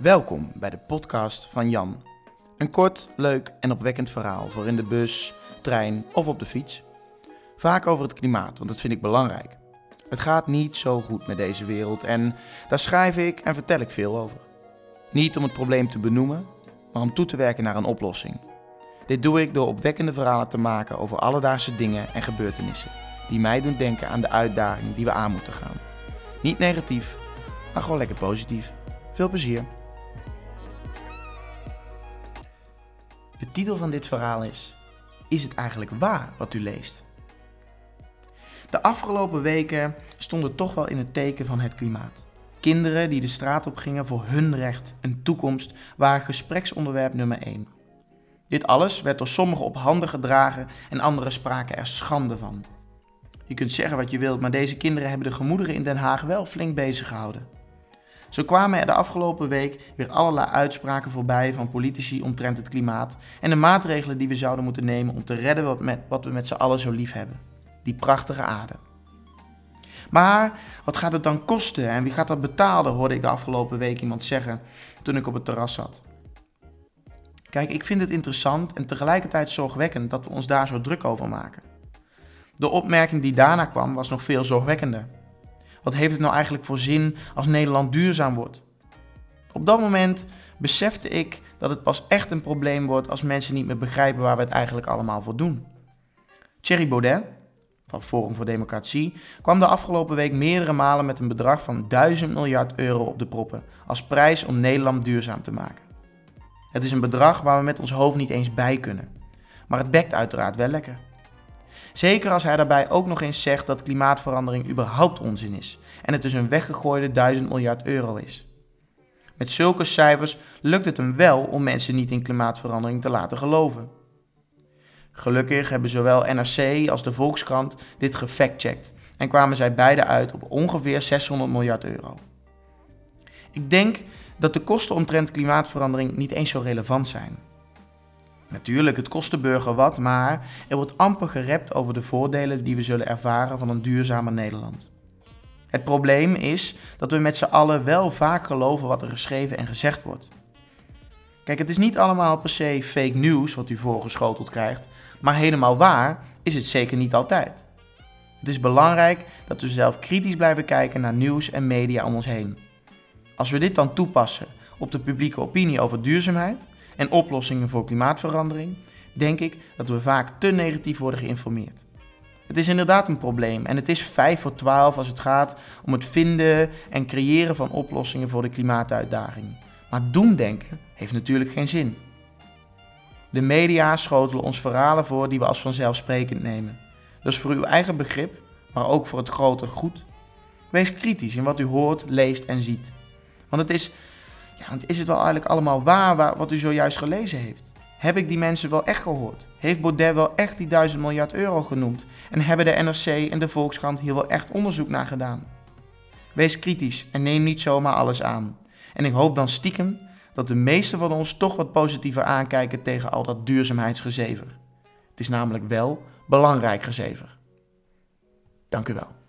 Welkom bij de podcast van Jan. Een kort, leuk en opwekkend verhaal voor in de bus, trein of op de fiets. Vaak over het klimaat, want dat vind ik belangrijk. Het gaat niet zo goed met deze wereld en daar schrijf ik en vertel ik veel over. Niet om het probleem te benoemen, maar om toe te werken naar een oplossing. Dit doe ik door opwekkende verhalen te maken over alledaagse dingen en gebeurtenissen die mij doen denken aan de uitdaging die we aan moeten gaan. Niet negatief, maar gewoon lekker positief. Veel plezier. De titel van dit verhaal is: Is het eigenlijk waar wat u leest? De afgelopen weken stonden toch wel in het teken van het klimaat. Kinderen die de straat op gingen voor hun recht, een toekomst, waren gespreksonderwerp nummer 1. Dit alles werd door sommigen op handen gedragen en anderen spraken er schande van. Je kunt zeggen wat je wilt, maar deze kinderen hebben de gemoederen in Den Haag wel flink bezig gehouden. Zo kwamen er de afgelopen week weer allerlei uitspraken voorbij van politici omtrent het klimaat en de maatregelen die we zouden moeten nemen om te redden wat, met, wat we met z'n allen zo lief hebben. Die prachtige aarde. Maar wat gaat het dan kosten en wie gaat dat betalen, hoorde ik de afgelopen week iemand zeggen toen ik op het terras zat. Kijk, ik vind het interessant en tegelijkertijd zorgwekkend dat we ons daar zo druk over maken. De opmerking die daarna kwam was nog veel zorgwekkender. Wat heeft het nou eigenlijk voor zin als Nederland duurzaam wordt? Op dat moment besefte ik dat het pas echt een probleem wordt als mensen niet meer begrijpen waar we het eigenlijk allemaal voor doen. Thierry Baudet, van Forum voor Democratie, kwam de afgelopen week meerdere malen met een bedrag van 1000 miljard euro op de proppen als prijs om Nederland duurzaam te maken. Het is een bedrag waar we met ons hoofd niet eens bij kunnen. Maar het bekt uiteraard wel lekker. Zeker als hij daarbij ook nog eens zegt dat klimaatverandering überhaupt onzin is en het dus een weggegooide 1000 miljard euro is. Met zulke cijfers lukt het hem wel om mensen niet in klimaatverandering te laten geloven. Gelukkig hebben zowel NRC als de Volkskrant dit gefactcheckt en kwamen zij beide uit op ongeveer 600 miljard euro. Ik denk dat de kosten omtrent klimaatverandering niet eens zo relevant zijn. Natuurlijk, het kost de burger wat, maar er wordt amper gerept over de voordelen die we zullen ervaren van een duurzamer Nederland. Het probleem is dat we met z'n allen wel vaak geloven wat er geschreven en gezegd wordt. Kijk, het is niet allemaal per se fake news wat u voorgeschoteld krijgt, maar helemaal waar is het zeker niet altijd. Het is belangrijk dat we zelf kritisch blijven kijken naar nieuws en media om ons heen. Als we dit dan toepassen op de publieke opinie over duurzaamheid, en oplossingen voor klimaatverandering, denk ik dat we vaak te negatief worden geïnformeerd. Het is inderdaad een probleem en het is 5 voor 12 als het gaat om het vinden en creëren van oplossingen voor de klimaatuitdaging. Maar doemdenken heeft natuurlijk geen zin. De media schotelen ons verhalen voor die we als vanzelfsprekend nemen. Dus voor uw eigen begrip, maar ook voor het grotere goed, wees kritisch in wat u hoort, leest en ziet. Want het is ja, want is het wel eigenlijk allemaal waar, wat u zojuist gelezen heeft? Heb ik die mensen wel echt gehoord? Heeft Baudet wel echt die 1000 miljard euro genoemd? En hebben de NRC en de Volkskrant hier wel echt onderzoek naar gedaan? Wees kritisch en neem niet zomaar alles aan. En ik hoop dan stiekem dat de meesten van ons toch wat positiever aankijken tegen al dat duurzaamheidsgezever. Het is namelijk wel belangrijk gezever. Dank u wel.